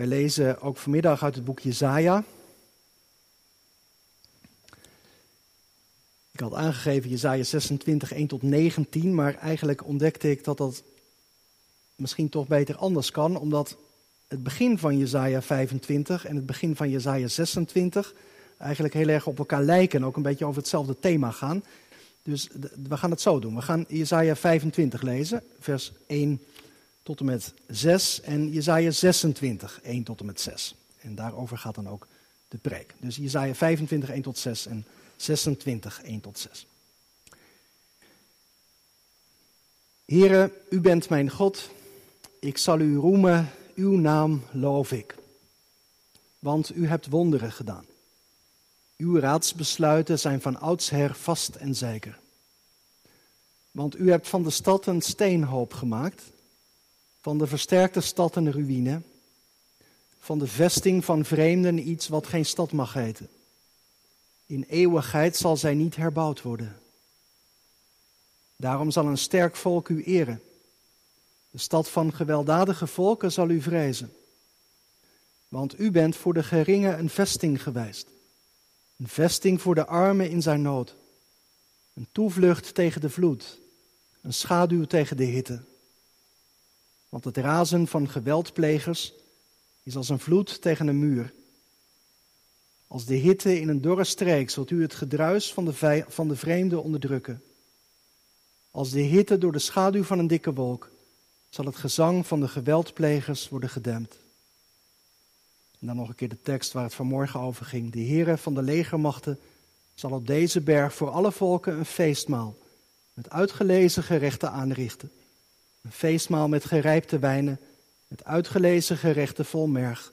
Wij lezen ook vanmiddag uit het boek Jezaja. Ik had aangegeven Jezaja 26, 1 tot 19, maar eigenlijk ontdekte ik dat dat misschien toch beter anders kan, omdat het begin van Jezaja 25 en het begin van Jezaja 26 eigenlijk heel erg op elkaar lijken en ook een beetje over hetzelfde thema gaan. Dus we gaan het zo doen. We gaan Jezaja 25 lezen, vers 1 tot en met 6 en Jezaja 26, 1 tot en met 6. En daarover gaat dan ook de preek. Dus Jezaja 25, 1 tot 6 en 26, 1 tot 6. Here, u bent mijn God. Ik zal u roemen, uw naam loof ik. Want u hebt wonderen gedaan. Uw raadsbesluiten zijn van oudsher vast en zeker. Want u hebt van de stad een steenhoop gemaakt, van de versterkte stad een ruïne, van de vesting van vreemden iets wat geen stad mag heten. In eeuwigheid zal zij niet herbouwd worden. Daarom zal een sterk volk u eren. De stad van gewelddadige volken zal u vrezen. Want u bent voor de geringe een vesting geweest. Een vesting voor de armen in zijn nood. Een toevlucht tegen de vloed. Een schaduw tegen de hitte. Want het razen van geweldplegers is als een vloed tegen een muur. Als de hitte in een dorre streek zult u het gedruis van de, van de vreemde onderdrukken. Als de hitte door de schaduw van een dikke wolk zal het gezang van de geweldplegers worden gedempt. En dan nog een keer de tekst waar het vanmorgen over ging. De Heere van de legermachten zal op deze berg voor alle volken een feestmaal met uitgelezen gerechten aanrichten. Een feestmaal met gerijpte wijnen, met uitgelezen gerechten vol merg,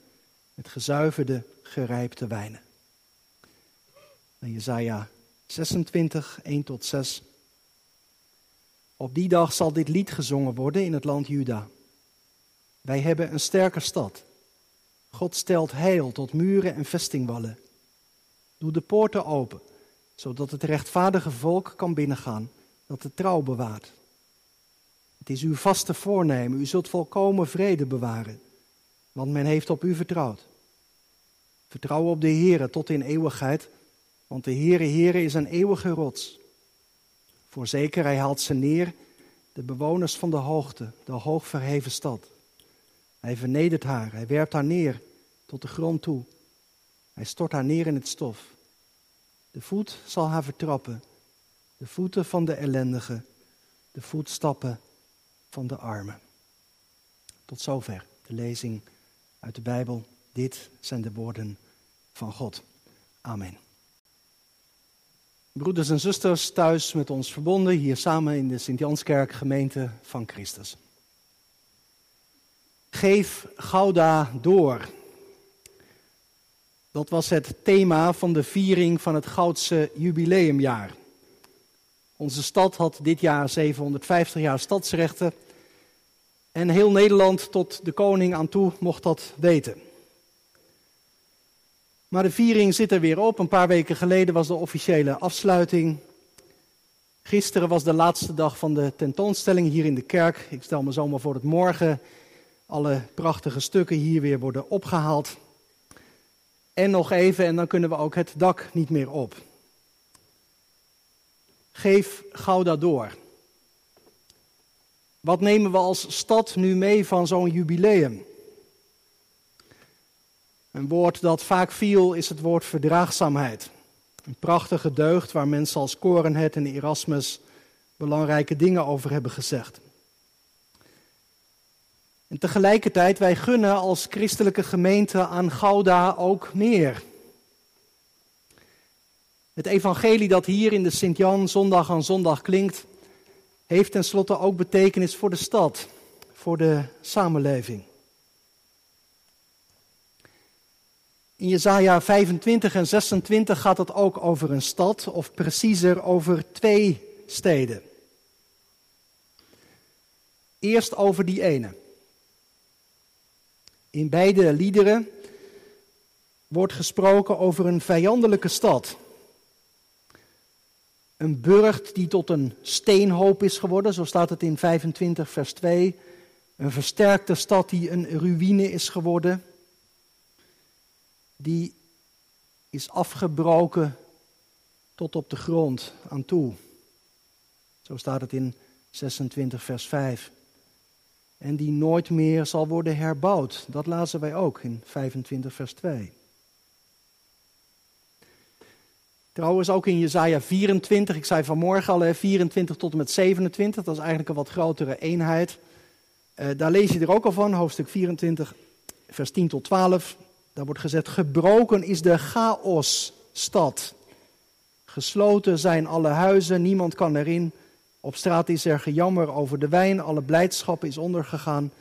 met gezuiverde gerijpte wijnen. En Jezaja 26, 1 tot 6. Op die dag zal dit lied gezongen worden in het land Juda. Wij hebben een sterke stad. God stelt heil tot muren en vestingwallen. Doe de poorten open, zodat het rechtvaardige volk kan binnengaan, dat de trouw bewaart. Het is uw vaste voornemen, u zult volkomen vrede bewaren, want men heeft op u vertrouwd. Vertrouw op de Heere tot in eeuwigheid, want de Heere Heere is een eeuwige rots. Voorzeker, hij haalt ze neer, de bewoners van de hoogte, de hoogverheven stad. Hij vernedert haar, hij werpt haar neer tot de grond toe. Hij stort haar neer in het stof. De voet zal haar vertrappen, de voeten van de ellendige, de voetstappen van de armen. Tot zover de lezing uit de Bijbel. Dit zijn de woorden van God. Amen. Broeders en zusters thuis met ons verbonden, hier samen in de Sint-Janskerk, gemeente van Christus. Geef Gouda door. Dat was het thema van de viering van het Goudse jubileumjaar. Onze stad had dit jaar 750 jaar stadsrechten. En heel Nederland tot de koning aan toe mocht dat weten. Maar de viering zit er weer op. Een paar weken geleden was de officiële afsluiting. Gisteren was de laatste dag van de tentoonstelling hier in de kerk. Ik stel me zomaar voor dat morgen alle prachtige stukken hier weer worden opgehaald. En nog even, en dan kunnen we ook het dak niet meer op. Geef Gouda door. Wat nemen we als stad nu mee van zo'n jubileum? Een woord dat vaak viel is het woord verdraagzaamheid. Een prachtige deugd waar mensen als Korenhet en Erasmus belangrijke dingen over hebben gezegd. En tegelijkertijd, wij gunnen als christelijke gemeente aan Gouda ook meer. Het evangelie dat hier in de Sint-Jan zondag aan zondag klinkt, heeft tenslotte ook betekenis voor de stad, voor de samenleving. In Jesaja 25 en 26 gaat het ook over een stad, of preciezer over twee steden. Eerst over die ene. In beide liederen wordt gesproken over een vijandelijke stad. Een burcht die tot een steenhoop is geworden, zo staat het in 25 vers 2. Een versterkte stad die een ruïne is geworden. die is afgebroken tot op de grond aan toe. Zo staat het in 26 vers 5. En die nooit meer zal worden herbouwd. Dat lazen wij ook in 25 vers 2. Trouwens ook in Jesaja 24, ik zei vanmorgen al, 24 tot en met 27, dat is eigenlijk een wat grotere eenheid. Uh, daar lees je er ook al van, hoofdstuk 24, vers 10 tot 12. Daar wordt gezet, gebroken is de chaosstad. Gesloten zijn alle huizen, niemand kan erin. Op straat is er gejammer over de wijn, alle blijdschap is ondergegaan.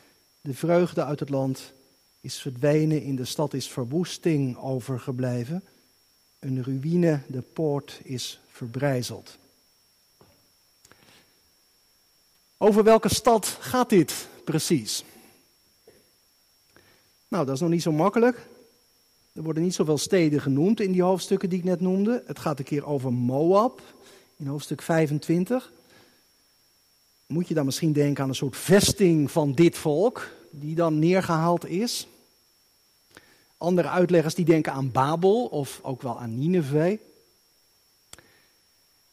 De vreugde uit het land is verdwenen, in de stad is verwoesting overgebleven. Een ruïne, de poort is verbrijzeld. Over welke stad gaat dit precies? Nou, dat is nog niet zo makkelijk. Er worden niet zoveel steden genoemd in die hoofdstukken die ik net noemde. Het gaat een keer over Moab in hoofdstuk 25. Moet je dan misschien denken aan een soort vesting van dit volk, die dan neergehaald is. Andere uitleggers die denken aan Babel of ook wel aan Nineveh.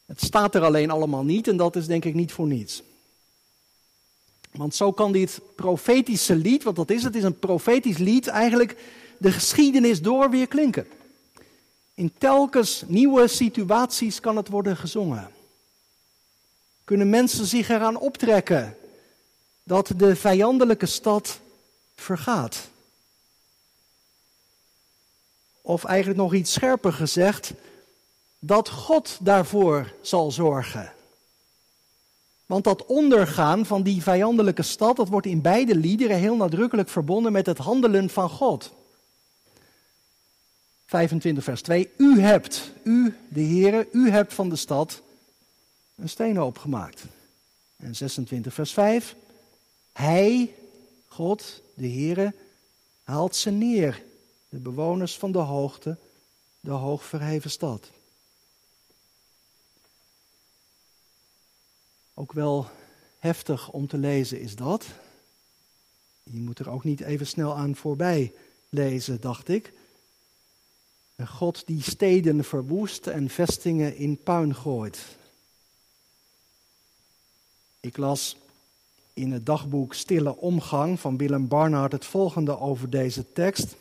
Het staat er alleen allemaal niet en dat is denk ik niet voor niets. Want zo kan dit profetische lied, wat dat is, het is een profetisch lied, eigenlijk de geschiedenis door weer klinken. In telkens nieuwe situaties kan het worden gezongen. Kunnen mensen zich eraan optrekken dat de vijandelijke stad vergaat? Of eigenlijk nog iets scherper gezegd, dat God daarvoor zal zorgen. Want dat ondergaan van die vijandelijke stad, dat wordt in beide liederen heel nadrukkelijk verbonden met het handelen van God. 25 vers 2, u hebt, u de Heere, u hebt van de stad een steenhoop gemaakt. En 26 vers 5, hij, God, de Heere, haalt ze neer de bewoners van de hoogte, de hoogverheven stad. Ook wel heftig om te lezen is dat. Je moet er ook niet even snel aan voorbij lezen, dacht ik. Een God die steden verwoest en vestingen in puin gooit. Ik las in het dagboek Stille Omgang van Willem Barnard het volgende over deze tekst.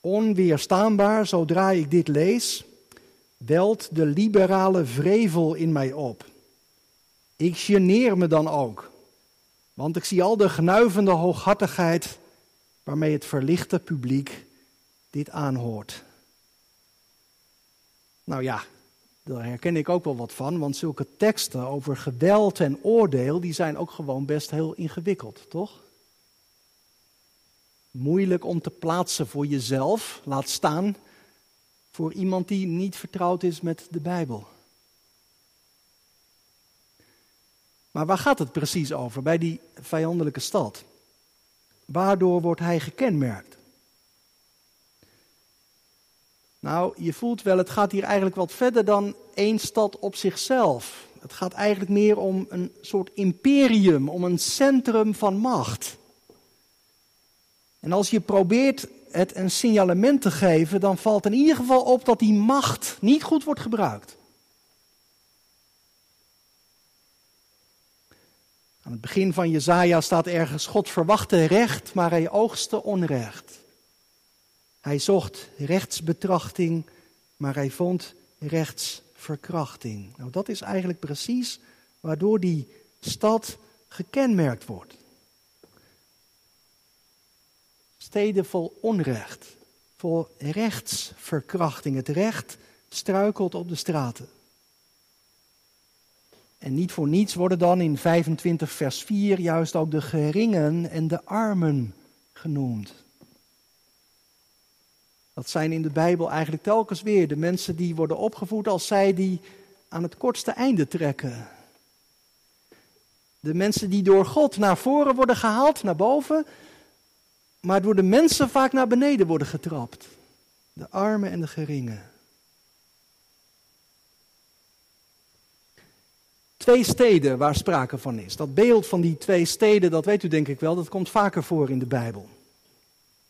Onweerstaanbaar, zodra ik dit lees, welt de liberale vrevel in mij op. Ik geneer me dan ook, want ik zie al de gnuivende hooghartigheid waarmee het verlichte publiek dit aanhoort. Nou ja, daar herken ik ook wel wat van, want zulke teksten over geweld en oordeel, die zijn ook gewoon best heel ingewikkeld, toch? Moeilijk om te plaatsen voor jezelf, laat staan voor iemand die niet vertrouwd is met de Bijbel. Maar waar gaat het precies over bij die vijandelijke stad? Waardoor wordt hij gekenmerkt? Nou, je voelt wel, het gaat hier eigenlijk wat verder dan één stad op zichzelf. Het gaat eigenlijk meer om een soort imperium, om een centrum van macht. En als je probeert het een signalement te geven, dan valt in ieder geval op dat die macht niet goed wordt gebruikt. Aan het begin van Jezaja staat ergens: God verwachtte recht, maar hij oogste onrecht. Hij zocht rechtsbetrachting, maar hij vond rechtsverkrachting. Nou, dat is eigenlijk precies waardoor die stad gekenmerkt wordt. Steden vol onrecht, vol rechtsverkrachting. Het recht struikelt op de straten. En niet voor niets worden dan in 25 vers 4 juist ook de geringen en de armen genoemd. Dat zijn in de Bijbel eigenlijk telkens weer de mensen die worden opgevoed als zij die aan het kortste einde trekken. De mensen die door God naar voren worden gehaald, naar boven, maar door de mensen vaak naar beneden worden getrapt. De armen en de geringen. Twee steden waar sprake van is. Dat beeld van die twee steden, dat weet u denk ik wel, dat komt vaker voor in de Bijbel.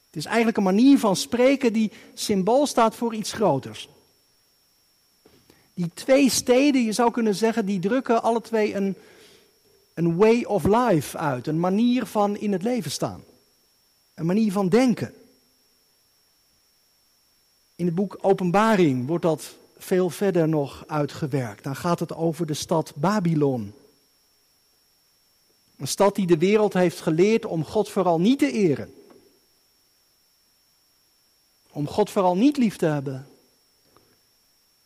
Het is eigenlijk een manier van spreken die symbool staat voor iets groters. Die twee steden, je zou kunnen zeggen, die drukken alle twee een, een way of life uit. Een manier van in het leven staan. Een manier van denken. In het boek Openbaring wordt dat veel verder nog uitgewerkt. Dan gaat het over de stad Babylon. Een stad die de wereld heeft geleerd om God vooral niet te eren. Om God vooral niet lief te hebben.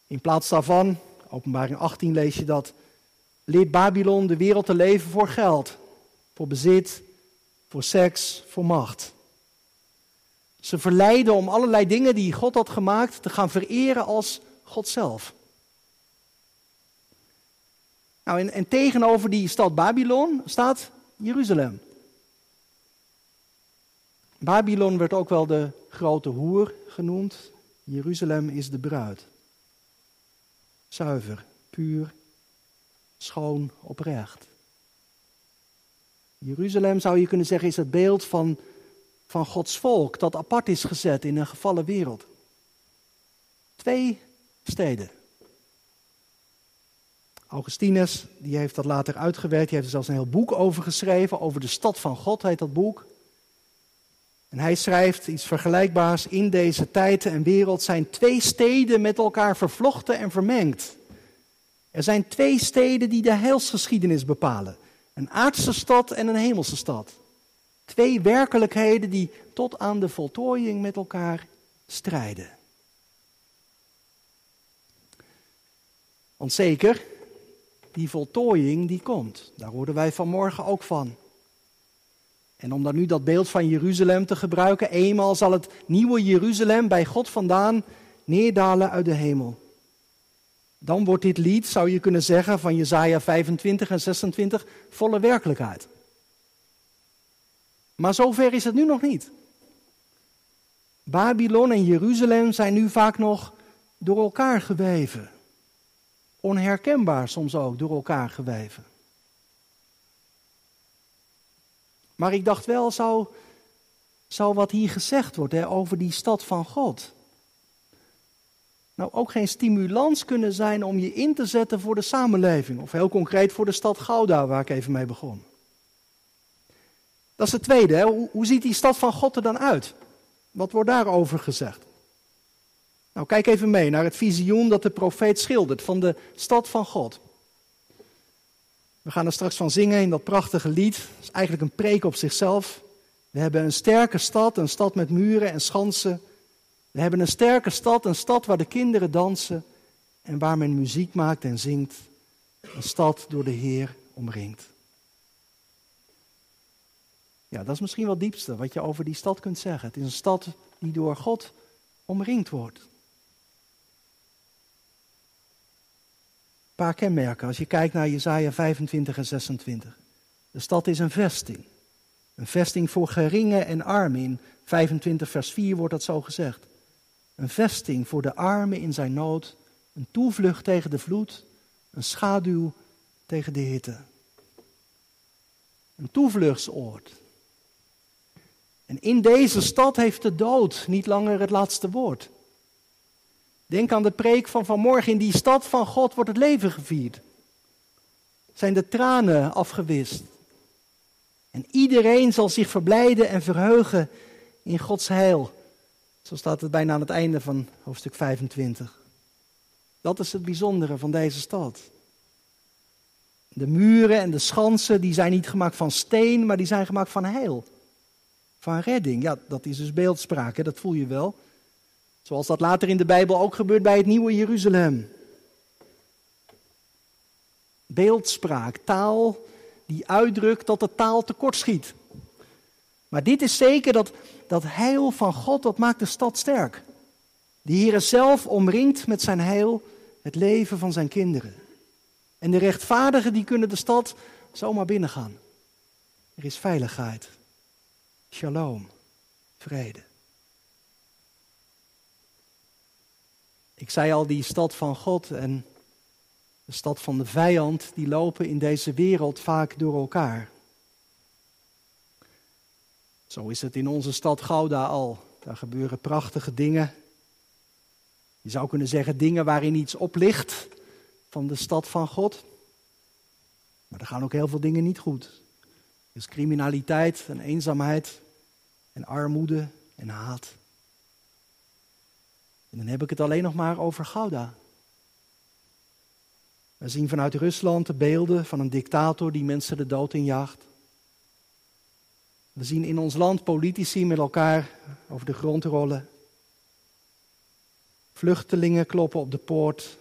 In plaats daarvan, openbaring 18 lees je dat, leert Babylon de wereld te leven voor geld, voor bezit, voor seks, voor macht. Ze verleiden om allerlei dingen die God had gemaakt te gaan vereren als God zelf. Nou, en, en tegenover die stad Babylon staat Jeruzalem. Babylon werd ook wel de grote hoer genoemd. Jeruzalem is de bruid. Zuiver, puur, schoon, oprecht. Jeruzalem zou je kunnen zeggen is het beeld van, van Gods volk dat apart is gezet in een gevallen wereld. Twee steden. Augustinus, die heeft dat later uitgewerkt, die heeft er zelfs een heel boek over geschreven, over de stad van God heet dat boek. En hij schrijft iets vergelijkbaars. In deze tijd en wereld zijn twee steden met elkaar vervlochten en vermengd. Er zijn twee steden die de heilsgeschiedenis bepalen: een aardse stad en een hemelse stad. Twee werkelijkheden die tot aan de voltooiing met elkaar strijden. Want zeker, die voltooiing die komt. Daar hoorden wij vanmorgen ook van. En om dan nu dat beeld van Jeruzalem te gebruiken, eenmaal zal het nieuwe Jeruzalem bij God vandaan neerdalen uit de hemel. Dan wordt dit lied, zou je kunnen zeggen, van Jesaja 25 en 26 volle werkelijkheid. Maar zover is het nu nog niet. Babylon en Jeruzalem zijn nu vaak nog door elkaar geweven. Onherkenbaar soms ook door elkaar geweven. Maar ik dacht wel, zou, zou wat hier gezegd wordt hè, over die stad van God, nou ook geen stimulans kunnen zijn om je in te zetten voor de samenleving. Of heel concreet voor de stad Gouda, waar ik even mee begon. Dat is het tweede. Hoe ziet die stad van God er dan uit? Wat wordt daarover gezegd? Nou, kijk even mee naar het visioen dat de profeet schildert van de stad van God. We gaan er straks van zingen in dat prachtige lied. Het is eigenlijk een preek op zichzelf. We hebben een sterke stad, een stad met muren en schansen. We hebben een sterke stad, een stad waar de kinderen dansen en waar men muziek maakt en zingt. Een stad door de Heer omringd. Ja, dat is misschien wel het diepste wat je over die stad kunt zeggen. Het is een stad die door God omringd wordt. paar kenmerken als je kijkt naar Jesaja 25 en 26. De stad is een vesting. Een vesting voor geringen en armen. In 25 vers 4 wordt dat zo gezegd. Een vesting voor de armen in zijn nood. Een toevlucht tegen de vloed. Een schaduw tegen de hitte. Een toevluchtsoord. En in deze stad heeft de dood niet langer het laatste woord. Denk aan de preek van vanmorgen. In die stad van God wordt het leven gevierd. Zijn de tranen afgewist. En iedereen zal zich verblijden en verheugen in Gods heil. Zo staat het bijna aan het einde van hoofdstuk 25. Dat is het bijzondere van deze stad. De muren en de schansen die zijn niet gemaakt van steen, maar die zijn gemaakt van heil. Van redding. Ja, dat is dus beeldspraak, hè? dat voel je wel. Zoals dat later in de Bijbel ook gebeurt bij het nieuwe Jeruzalem. Beeldspraak, taal die uitdrukt dat de taal tekortschiet. Maar dit is zeker dat dat heil van God, dat maakt de stad sterk. De Heer zelf omringt met zijn heil het leven van zijn kinderen. En de rechtvaardigen die kunnen de stad zomaar binnengaan. Er is veiligheid, shalom, vrede. Ik zei al, die stad van God en de stad van de vijand, die lopen in deze wereld vaak door elkaar. Zo is het in onze stad Gouda al. Daar gebeuren prachtige dingen. Je zou kunnen zeggen dingen waarin iets oplicht van de stad van God. Maar er gaan ook heel veel dingen niet goed. Er is criminaliteit en eenzaamheid en armoede en haat. En dan heb ik het alleen nog maar over Gouda. We zien vanuit Rusland de beelden van een dictator die mensen de dood injaagt. We zien in ons land politici met elkaar over de grond rollen. Vluchtelingen kloppen op de poort,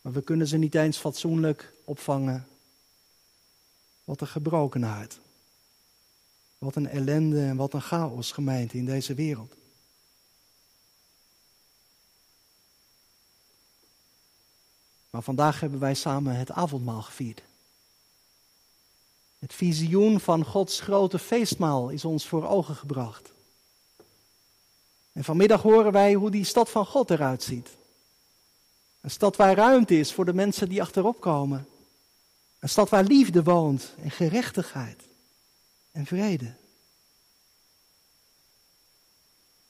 maar we kunnen ze niet eens fatsoenlijk opvangen. Wat een gebrokenheid. Wat een ellende en wat een chaos gemeente in deze wereld. Maar vandaag hebben wij samen het avondmaal gevierd. Het visioen van Gods grote feestmaal is ons voor ogen gebracht. En vanmiddag horen wij hoe die stad van God eruit ziet. Een stad waar ruimte is voor de mensen die achterop komen. Een stad waar liefde woont en gerechtigheid en vrede.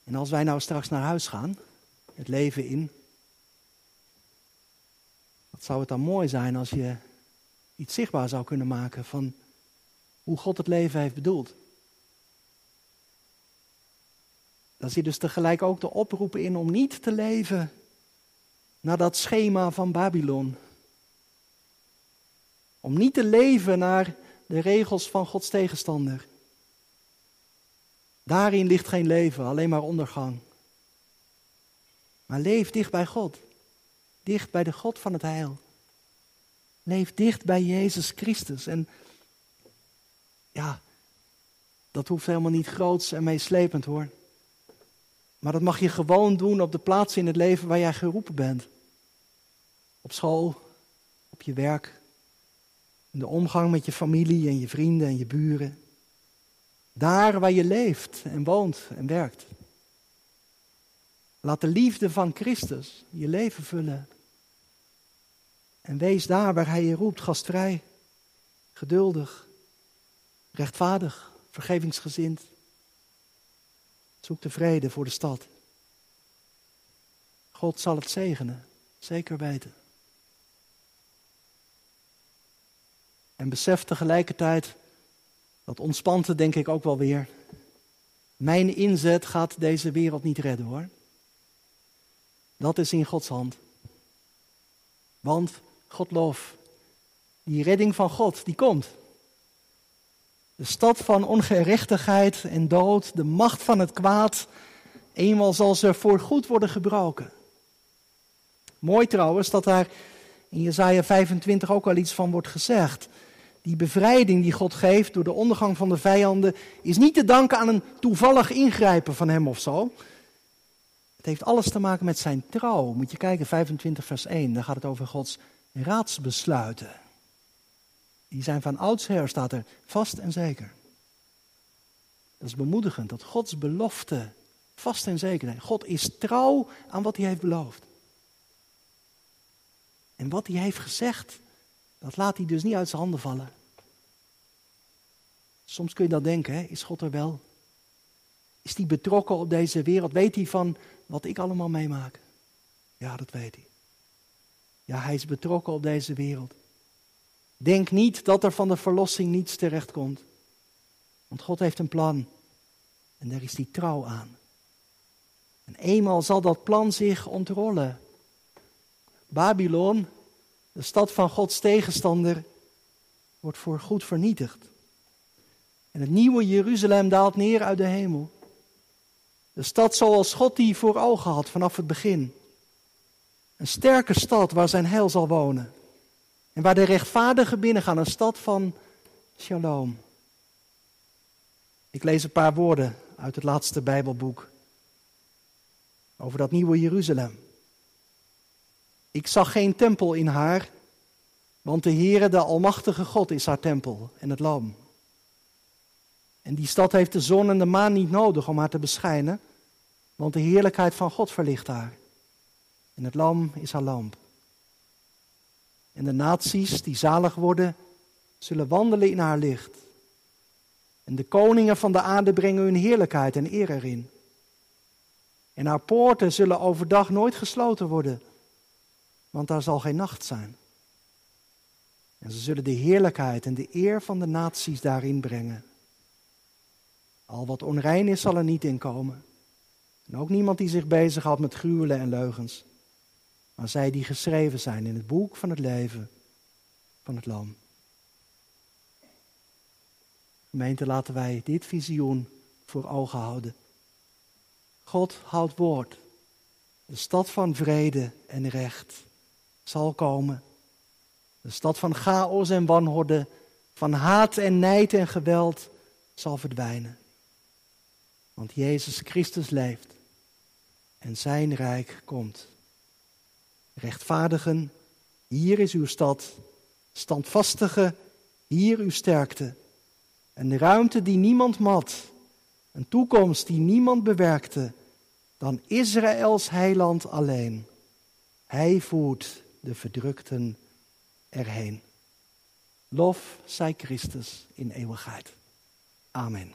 En als wij nou straks naar huis gaan, het leven in, wat zou het dan mooi zijn als je iets zichtbaar zou kunnen maken van hoe God het leven heeft bedoeld. Daar zit dus tegelijk ook de oproep in om niet te leven naar dat schema van Babylon. Om niet te leven naar de regels van Gods tegenstander. Daarin ligt geen leven, alleen maar ondergang. Maar leef dicht bij God. Dicht bij de God van het heil. Leef dicht bij Jezus Christus. En ja, dat hoeft helemaal niet groots en meeslepend hoor. Maar dat mag je gewoon doen op de plaats in het leven waar jij geroepen bent. Op school, op je werk, in de omgang met je familie en je vrienden en je buren. Daar waar je leeft en woont en werkt. Laat de liefde van Christus je leven vullen. En wees daar waar Hij je roept, gastvrij, geduldig, rechtvaardig, vergevingsgezind. Zoek de vrede voor de stad. God zal het zegenen, zeker weten. En besef tegelijkertijd, dat ontspant het denk ik ook wel weer. Mijn inzet gaat deze wereld niet redden hoor. Dat is in Gods hand. Want, God loof, die redding van God, die komt. De stad van ongerechtigheid en dood, de macht van het kwaad, eenmaal zal ze voor goed worden gebroken. Mooi trouwens dat daar in Jesaja 25 ook al iets van wordt gezegd. Die bevrijding die God geeft door de ondergang van de vijanden is niet te danken aan een toevallig ingrijpen van hem of zo. Het heeft alles te maken met zijn trouw. Moet je kijken, 25 vers 1, daar gaat het over Gods raadsbesluiten. Die zijn van oudsher, staat er, vast en zeker. Dat is bemoedigend, dat Gods belofte vast en zeker zijn. God is trouw aan wat hij heeft beloofd. En wat hij heeft gezegd, dat laat hij dus niet uit zijn handen vallen. Soms kun je dat denken, hè? is God er wel? Is hij betrokken op deze wereld? Weet hij van wat ik allemaal meemaak? Ja, dat weet hij. Ja, hij is betrokken op deze wereld. Denk niet dat er van de verlossing niets terechtkomt. Want God heeft een plan. En daar is hij trouw aan. En eenmaal zal dat plan zich ontrollen. Babylon, de stad van Gods tegenstander, wordt voor goed vernietigd. En het nieuwe Jeruzalem daalt neer uit de hemel. De stad zoals God die voor ogen had vanaf het begin. Een sterke stad waar zijn heil zal wonen. En waar de rechtvaardigen binnengaan, een stad van shalom. Ik lees een paar woorden uit het laatste Bijbelboek over dat nieuwe Jeruzalem. Ik zag geen tempel in haar, want de Heere, de Almachtige God, is haar tempel en het lam. En die stad heeft de zon en de maan niet nodig om haar te beschijnen, want de heerlijkheid van God verlicht haar. En het lam is haar lamp. En de naties die zalig worden, zullen wandelen in haar licht. En de koningen van de aarde brengen hun heerlijkheid en eer erin. En haar poorten zullen overdag nooit gesloten worden, want daar zal geen nacht zijn. En ze zullen de heerlijkheid en de eer van de naties daarin brengen. Al wat onrein is, zal er niet in komen. En ook niemand die zich bezighoudt met gruwelen en leugens. Maar zij die geschreven zijn in het boek van het leven van het Lam. Gemeente, laten wij dit visioen voor ogen houden. God houdt woord. De stad van vrede en recht zal komen. De stad van chaos en wanorde, van haat en nijd en geweld zal verdwijnen. Want Jezus Christus leeft en zijn rijk komt. Rechtvaardigen, hier is uw stad. Standvastige, hier uw sterkte. Een ruimte die niemand mat. Een toekomst die niemand bewerkte. Dan Israëls heiland alleen. Hij voert de verdrukten erheen. Lof zij Christus in eeuwigheid. Amen.